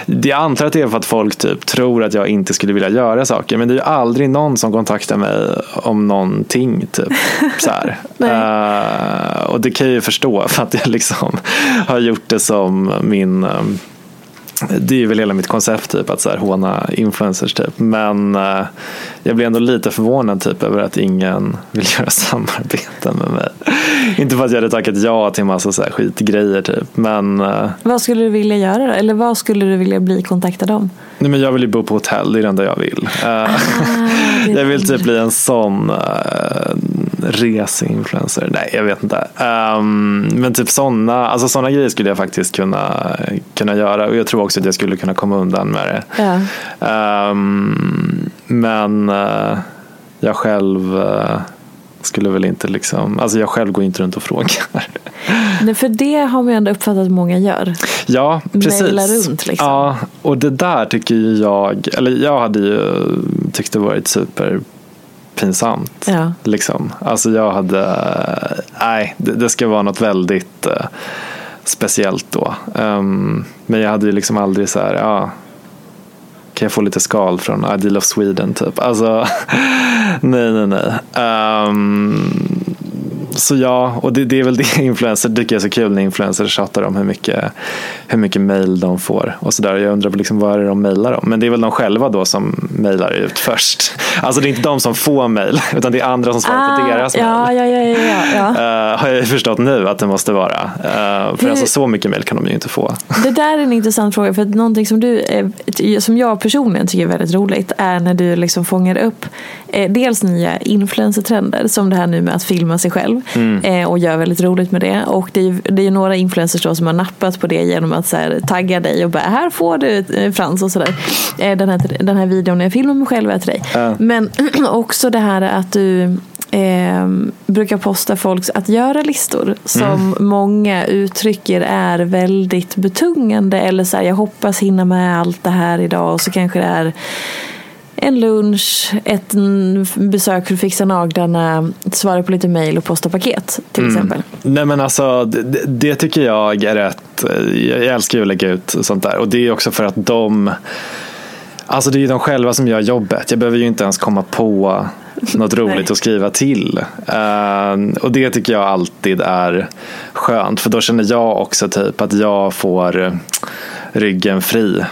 Jag antar att det är för att folk typ tror att jag inte skulle vilja göra saker men det är ju aldrig någon som kontaktar mig om någonting typ. Så. Eh, och det kan jag ju förstå för att jag liksom har gjort det som min ehm, det är väl hela mitt koncept typ att så här, håna influencers typ. Men eh, jag blir ändå lite förvånad typ över att ingen vill göra samarbete med mig. Inte för att jag hade tackat ja till massa så här skitgrejer typ. Men, eh, Vad skulle du vilja göra då? Eller vad skulle du vilja bli kontaktad om? nej, men jag vill ju bo på hotell, det är det enda jag vill. Eh, är jag vill typ bli en sån uh, reseinfluencer. Nej, jag vet inte. Ehm, men typ sådana alltså såna grejer skulle jag faktiskt kunna, kunna göra. Och jag tror också att jag skulle kunna komma undan med det. Ja. Ehm, men eh, jag själv eh, skulle väl inte liksom, alltså jag själv går inte runt och frågar. Nej, för det har man ju ändå uppfattat att många gör. Ja, precis. Mejla runt, liksom. Ja, och det där tycker jag, eller jag hade ju tyckt det varit super pinsamt. Ja. Liksom. Alltså jag hade, nej, det, det ska vara något väldigt eh, speciellt då. Ehm, men jag hade ju liksom aldrig så här, ja, kan jag få lite skal från Ideal of Sweden typ? Alltså, nej, nej, nej. Ehm, så ja, och det, det är väl det influencers tycker jag är så kul när influencers tjatar om hur mycket, hur mycket mail de får. Och så där. Jag undrar liksom, vad är det de mailar om? Men det är väl de själva då som mailar ut först. Alltså det är inte de som får mail, utan det är andra som svarar Ah, på deras ja, mail. ja, ja, ja, ja. Eh, har jag förstått nu att det måste vara. Eh, för Hur- alltså, så mycket mail kan de ju inte få. Det där är en intressant fråga. För att någonting som, du, eh, som jag personligen tycker är väldigt roligt är när du liksom fångar upp dels nya influencertrender som det här nu med att filma sig själv eh, och gör väldigt roligt med det. Och det är ju det är några influencers då som har nappat på det genom att så här, tagga dig och bara här får du eh, Frans och sådär. Eh, den, här, den här videon när jag filmar mig själv är till dig. Men också det här att du eh, brukar posta folks att göra-listor som många uttrycker är väldigt betungande. Eller så här, jag hoppas hinna med allt det här idag och så kanske det är en lunch, ett mm, besök för att fixa naglarna, svara på lite mejl och posta paket till exempel. Nej men alltså det, det- tycker jag är rätt. Jag älskar ju att lägga ut sånt där och det är också för att de Alltså det är ju de själva som gör jobbet. Jag behöver ju inte ens komma på något roligt att skriva till. Eh, och det tycker jag alltid är skönt. För då känner jag också typ att jag får ryggen fri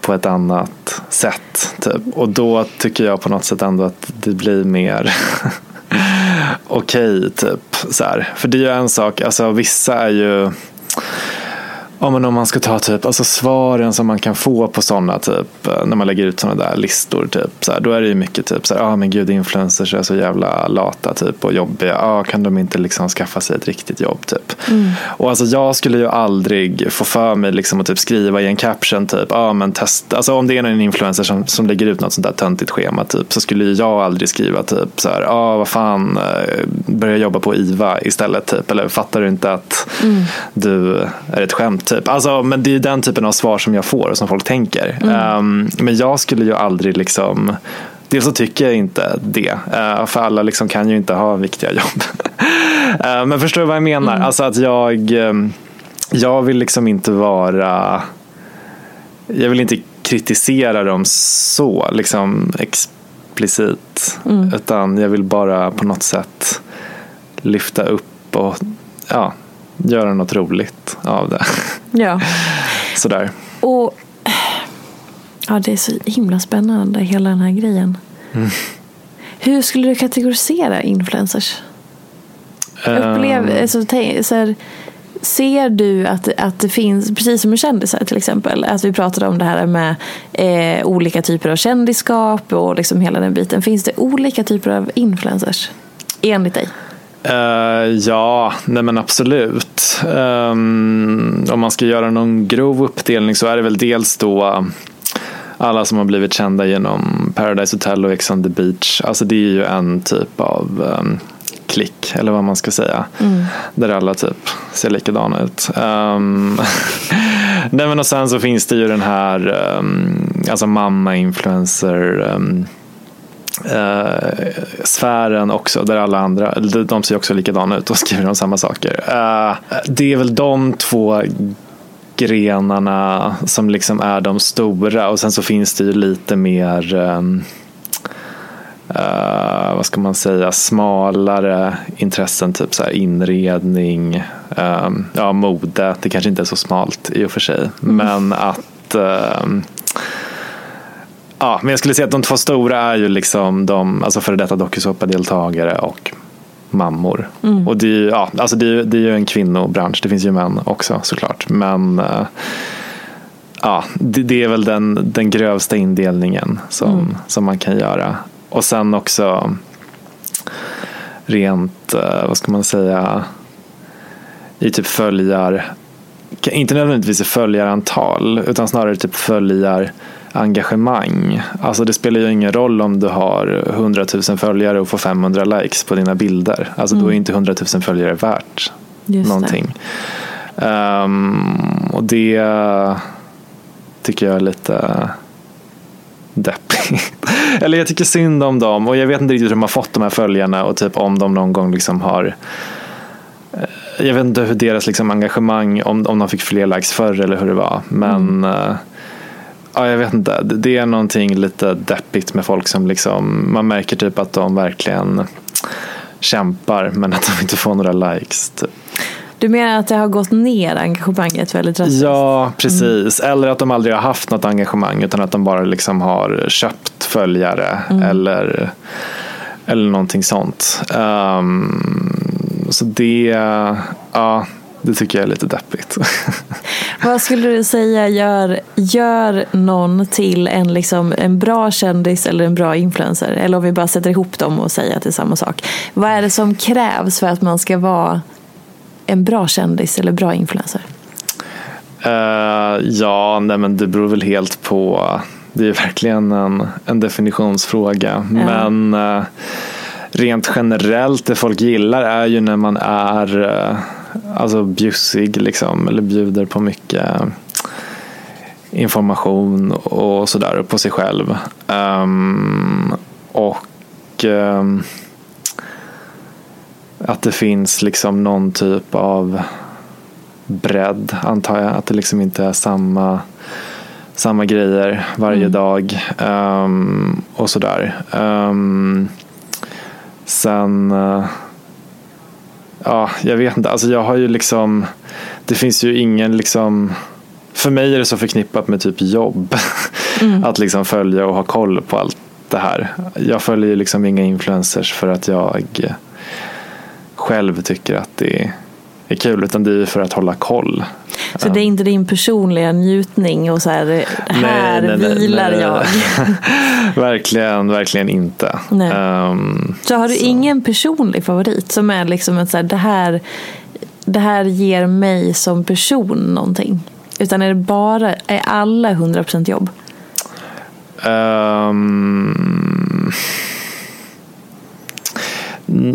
på ett annat sätt. Typ. Och då tycker jag på något sätt ändå att det blir mer okej. typ. Så här. För det är ju en sak, alltså vissa är ju Ja, men om man ska ta typ, alltså svaren som man kan få på sådana typ, eh, när man lägger ut sådana där listor, typ, så här, då är det ju mycket typ så här, ah, men gud influencers är så jävla lata typ, och jobbiga, ah, kan de inte liksom skaffa sig ett riktigt jobb? typ. Och alltså jag skulle ju aldrig få för mig liksom att typ skriva i en caption typ, ah, men testa, alltså om det är en influencer som, som lägger ut något sånt där töntigt schema typ, så skulle jag aldrig skriva typ så här, ah, vad fan, eh, börja jobba på IVA istället typ, eller fattar du inte att du är ett skämt typ. Alltså, men det är den typen av svar som jag får och som folk tänker. Ehm, men jag skulle ju aldrig liksom Dels så tycker jag inte det, eh, för alla liksom kan ju inte ha viktiga jobb. Eh, men förstår du vad jag menar? Alltså att jag, ehm, jag vill liksom inte vara, jag vill inte kritisera dem så liksom explicit. Utan jag vill bara på något sätt lyfta upp och ja, göra något roligt av det. Ja. Sådär. Och ja, det är så himla spännande hela den här grejen. Hur skulle du kategorisera influencers? Upplev, Ehm, alltså, så här, ser du att, att det finns, precis som med kändisar till exempel, att vi pratade om det här med eh, olika typer av kändisskap och liksom hela den biten. Finns det olika typer av influencers? Enligt dig? Eh, ja, nej men absolut. Ehm, om man ska göra någon grov uppdelning så är det väl dels då alla som har blivit kända genom Paradise Hotel och Ex on the Beach. Alltså det är ju en typ av um, klick, eller vad man ska säga. Där alla typ ser likadana ut. Um, nej men och sen så finns det ju den här um, alltså mamma-influencer um, eh, sfären också där alla andra, de- ser också likadana ut och skriver om samma saker. Eh, det är väl de två grenarna som liksom är de stora. Och sen så finns det ju lite mer ehm, eh, vad ska man säga, smalare intressen, typ så inredning, ehm, ja mode, det kanske inte är så smalt i och för sig, men att ehm, Ja, men jag skulle säga att de två stora är ju liksom de alltså före detta dokusåpadeltagare och mammor. Och det är, ju, ja, alltså det, är, ju- det är ju en kvinnobransch, det finns ju män också såklart. Men eh, ja, det, det är väl den, den grövsta indelningen som, som man kan göra. Och sen också rent, eh, vad ska man säga, i typ följar, inte nödvändigtvis i följarantal, utan snarare typ följar engagemang. Alltså det spelar ju ingen roll om du har 100 000 följare och får 500 likes på dina bilder. Alltså då är inte 100 000 följare värt Just det. någonting. Ehm, och det tycker jag är lite deppigt. Eller jag tycker synd om dem och jag vet inte riktigt hur de har fått de här följarna och typ om de någon gång liksom har jag vet inte hur deras liksom engagemang, om, om de fick fler likes förr eller hur det var. Men eh, ja, jag vet inte. Det- Det är någonting lite deppigt med folk som liksom, man märker typ att de verkligen kämpar men att de inte får några likes. Typ. Du menar att det har gått ner engagemanget väldigt drastiskt? Ja, precis. Mm. Eller att de aldrig har haft något engagemang utan att de bara liksom har köpt följare mm. eller, eller någonting sånt. Um, så det, ja, det tycker jag är lite deppigt. Vad skulle du säga gör, gör någon till en, liksom, en bra kändis eller en bra influencer? Eller om vi bara sätter ihop dem och säger att det är samma sak. Vad är det som krävs för att man ska vara en bra kändis eller bra influencer? Uh, ja, nej men det beror väl helt på. Det är verkligen en, en definitionsfråga. Ja. Men uh, rent generellt, det folk gillar är ju när man är uh, alltså bjussig liksom, eller bjuder på mycket information och sådär på sig själv. Um, och um, att det finns liksom någon typ av bredd antar jag. Att det liksom inte är samma, samma grejer varje mm. dag um, och sådär. Um, sen, uh, ja jag vet inte, alltså jag har ju liksom, det finns ju ingen liksom för mig är det så förknippat med typ jobb. Mm. att liksom följa och ha koll på allt det här. Jag följer liksom inga influencers för att jag själv tycker att det är kul utan det är för att hålla koll. Så det är inte din personliga njutning och så här, här nej, nej, vilar nej, jag? verkligen, verkligen inte. Um, så har du så. ingen personlig favorit som är liksom ett så här, det här, det här ger mig som person någonting? Utan är det bara, är alla 100% jobb? Um,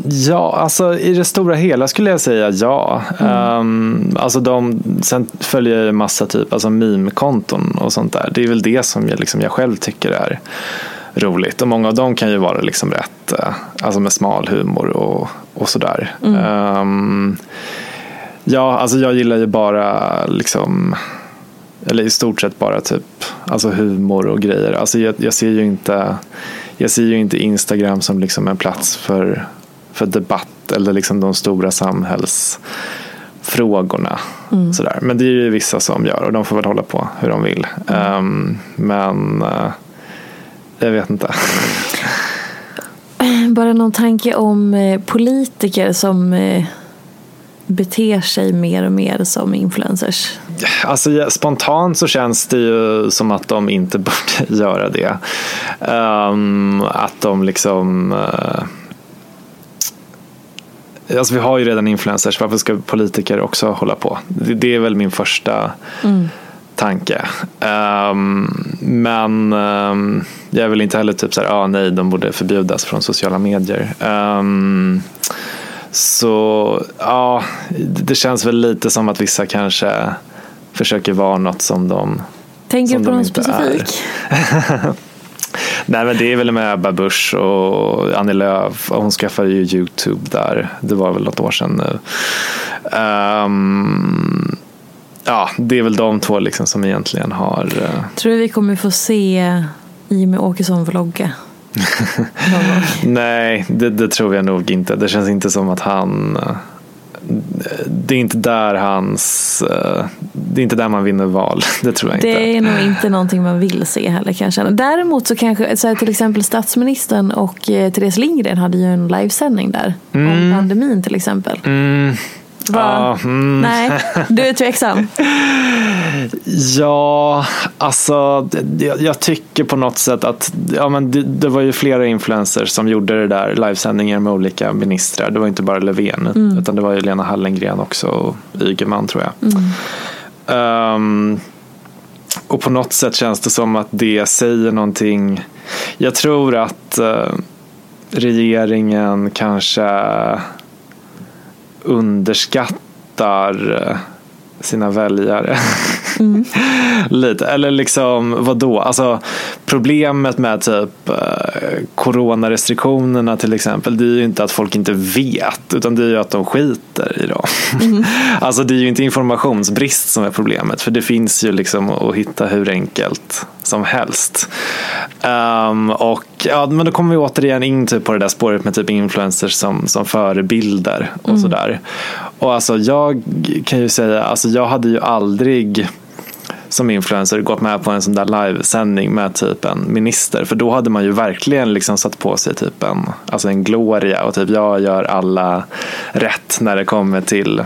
Ja, alltså i det stora hela skulle jag säga ja. Mm. Um, alltså de, sen följer jag ju massa typ, alltså meme-konton och sånt där. Det är väl det som jag, liksom, jag själv tycker är roligt. Och många av dem kan ju vara liksom rätt, uh, alltså med smal humor och, och sådär. Mm. Um, ja, alltså jag gillar ju bara liksom eller i stort sett bara typ alltså humor och grejer. Alltså jag, jag ser ju inte jag ser ju inte Instagram som liksom en plats för för debatt eller liksom de stora samhällsfrågorna. Mm. Sådär. Men det är ju vissa som gör och de får väl hålla på hur de vill. Um, men uh, jag vet inte. Bara någon tanke om eh, politiker som eh, beter sig mer och mer som influencers? Alltså, spontant så känns det ju som att de inte borde göra det. Um, att de liksom uh, Alltså vi har ju redan influencers, varför ska politiker också hålla på? Det, är väl min första mm. tanke. Um, men um, jag är väl inte heller typ så här, ah, nej, de borde förbjudas från sociala medier. Um, så ja, det känns väl lite som att vissa kanske försöker vara något som de Tänker du på någon specifik? Nej men det är väl med Ebba Busch och Annie Lööf. Hon skaffade ju Youtube där. Det var väl något år sedan nu. Um, ja, det är väl de två liksom som egentligen har. Uh... Tror du vi kommer få se Jimmy Åkesson vlogga? Nej, det, det, tror jag nog inte. Det känns inte som att han uh det är inte där hans, eh, det är inte där man vinner val. Det tror jag det inte. Det är nog inte någonting man vill se heller kanske. Däremot så kanske, så här, till exempel statsministern och eh, Therese Lindgren hade ju en livesändning där. Mm. Om pandemin till exempel. Mm. Ja, mm. Nej, du är tveksam? ja, alltså jag, jag, tycker på något sätt att ja, men det, det, var ju flera influencers som gjorde det där livesändningar med olika ministrar. Det var inte bara Löfven mm. utan det var ju Lena Hallengren också och Ygeman tror jag. Mm. Um, och på något sätt känns det som att det säger någonting. Jag tror att uh, regeringen kanske underskattar eh, sina väljare. Lite, eller liksom vadå? Alltså problemet med typ eh, coronarestriktionerna till exempel, det är ju inte att folk inte vet, utan det är ju att de skiter i dem. Alltså det är ju inte informationsbrist som är problemet, för det finns ju liksom att hitta hur enkelt som helst. Ehm, och ja, men då kommer vi återigen in typ på det där spåret med typ influencers som, som förebilder och sådär. Och alltså jag kan ju säga, alltså jag hade ju aldrig som influencer gått med på en sån där livesändning med typ en minister. För då hade man ju verkligen liksom satt på sig typ en, alltså en gloria och typ jag gör alla rätt när det kommer till,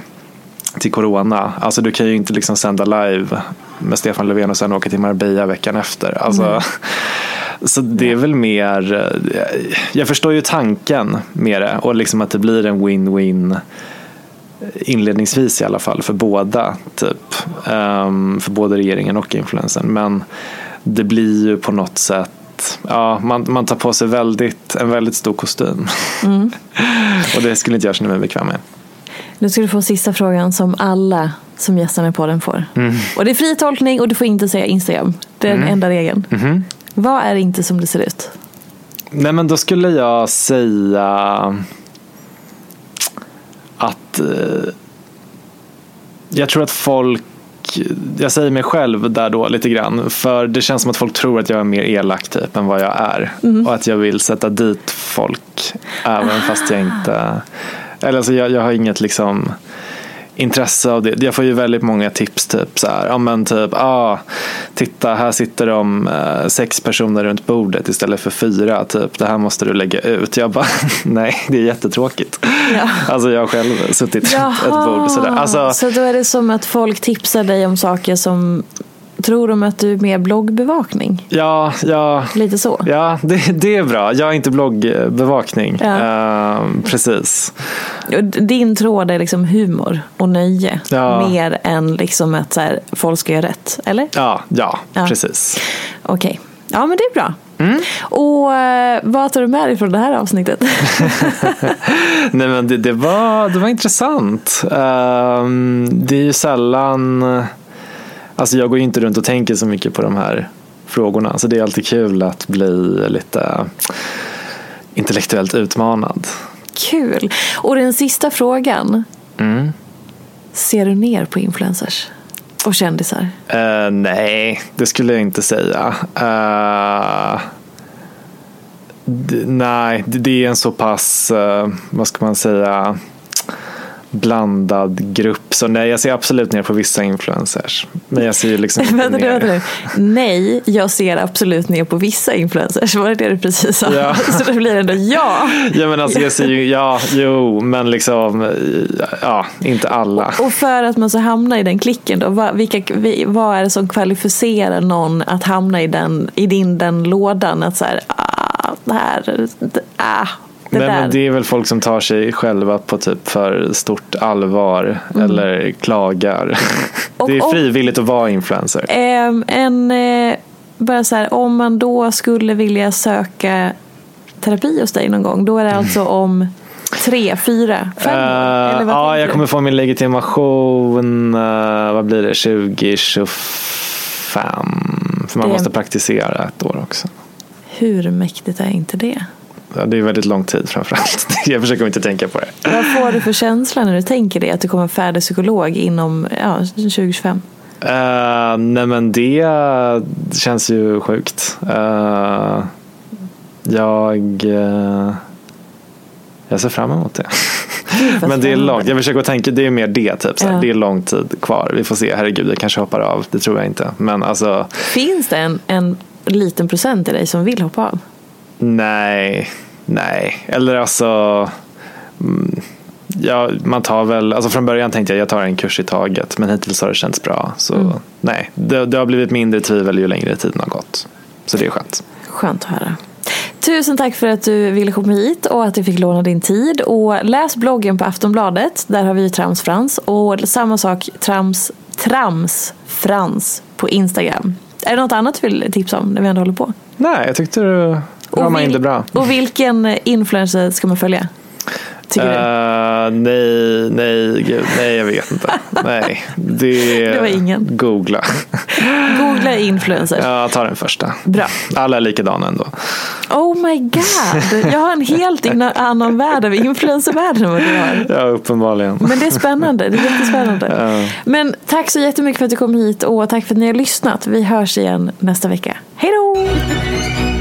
till corona. Alltså du kan ju inte liksom sända live med Stefan Löfven och sen åka till Marbella veckan efter. Alltså, Så det är väl mer, eh, jag förstår ju tanken med det och liksom att det blir en win-win inledningsvis i alla fall för båda typ. Ehm, för både regeringen och influensen. Men det blir ju på något sätt Ja, man, man tar på sig väldigt, en väldigt stor kostym. och det skulle inte jag känna mig bekväm med. Nu ska du få sista frågan som alla som gästar med podden får. Och det är fri tolkning och du får inte säga Instagram. Det är den enda regeln. Vad är inte som det ser ut? Nej men då skulle jag säga att eh, jag tror att folk jag säger mig själv där då lite grann. För det känns som att folk tror att jag är mer elak typ än vad jag är. Och att jag vill sätta dit folk. Även fast jag inte... Eller alltså jag, jag har inget liksom intresse av det. Jag får ju väldigt många tips typ så här. Ja men typ, ah, titta här sitter de eh, sex personer runt bordet istället för fyra. Typ, det här måste du lägga ut. Jag bara, nej det är jättetråkigt. Ja. Alltså jag har själv suttit ett bord sådär. Alltså, Så då är det som att folk tipsar dig om saker som tror de att du är mer bloggbevakning? ja, ja, Lite så? ja det, det är bra. Jag är inte bloggbevakning. Ja. Eh, precis. Din tråd är liksom humor och nöje. Ja. Mer än liksom att så här, folk ska göra rätt. Eller? Ja, ja, Ja. precis. Okej. Ja men det är bra. Mm. Och eh, vad tar du med dig från det här avsnittet? Nej men det, det, var, det var intressant. Ehm, det är ju sällan, alltså jag går ju inte runt och tänker så mycket på de här frågorna. Så det är alltid kul att bli lite intellektuellt utmanad. Kul. Och den sista frågan. Mm. Ser du ner på influencers? Och kändisar? Eh, nej, det skulle jag inte säga. D- nej, det, är en så pass, eh, vad ska man säga, blandad grupp. Så nej, jag ser absolut ner på vissa influencers. Men jag ser ju liksom inte vänta ner. vänta. Nej, jag ser absolut ner på vissa influencers. Var det det du precis sa? Ja. Så det blir ändå ja. Ja men alltså jag ser ju, ja, jo, men liksom, ja, inte alla. Och för att man ska hamna i den klicken då, vad, vilka, vi- vad är det som kvalificerar någon att hamna i, den, i din, den lådan? Att så här, ah, det här, ah, det Nej, där. men det är väl folk som tar sig själva på typ för stort allvar eller klagar. Mm. Och- det är och- frivilligt att vara influencer. Ehm, en, eh, bara så här, om man då skulle vilja söka terapi hos dig någon gång, då är det alltså om tre, fyra, fem Eller vad ja, jag kommer få min legitimation, eh, vad blir det, 2025. För man Det- måste praktisera ett år också. Hur mäktigt är inte det? Ja, det är väldigt lång tid framförallt. Jag försöker inte tänka på det. Vad får du för känsla när du tänker det? Att du kommer vara färdig psykolog inom ja, 2025? Uh, nej men det känns ju sjukt. Eh, jag, eh, jag ser fram emot det. men det är långt. Jag försöker tänka, det är mer det. Typ, såhär. Ja. Det är lång tid kvar. Vi får se. Herregud, jag kanske hoppar av. Det tror jag inte. Men alltså, Finns det en, en liten procent i dig som vill hoppa av? Nej. Nej. Eller alltså. Mm, ja, man tar väl, alltså från början tänkte jag jag tar en kurs i taget. Men hittills har det känts bra. Så Mm. nej, det, det har blivit mindre tvivel ju längre tiden har gått. Så det är skönt. Skönt att höra. Tusen tack för att du ville komma hit och att du fick låna din tid. Och läs bloggen på Aftonbladet. Där har vi Trams Frans. Och samma sak Trams, Trams Frans på Instagram. Är det något annat du vill tipsa om när vi ändå håller på? Nej, jag tyckte du in vil- det bra. Och vilken influencer ska man följa? Tycker du? Eh, nej, nej, gud, nej, jag vet inte. nej, det, Det var ingen. Googla. Googla influencer. Jag tar den första. Bra. Alla är likadana ändå. Oh my god, jag har en helt annan värld av influencervärlden än vad du har. Ja, uppenbarligen. Men det är spännande, det är jättespännande. Ja. Men tack så jättemycket för att du kom hit och tack för att ni har lyssnat. Vi hörs igen nästa vecka. Hej då!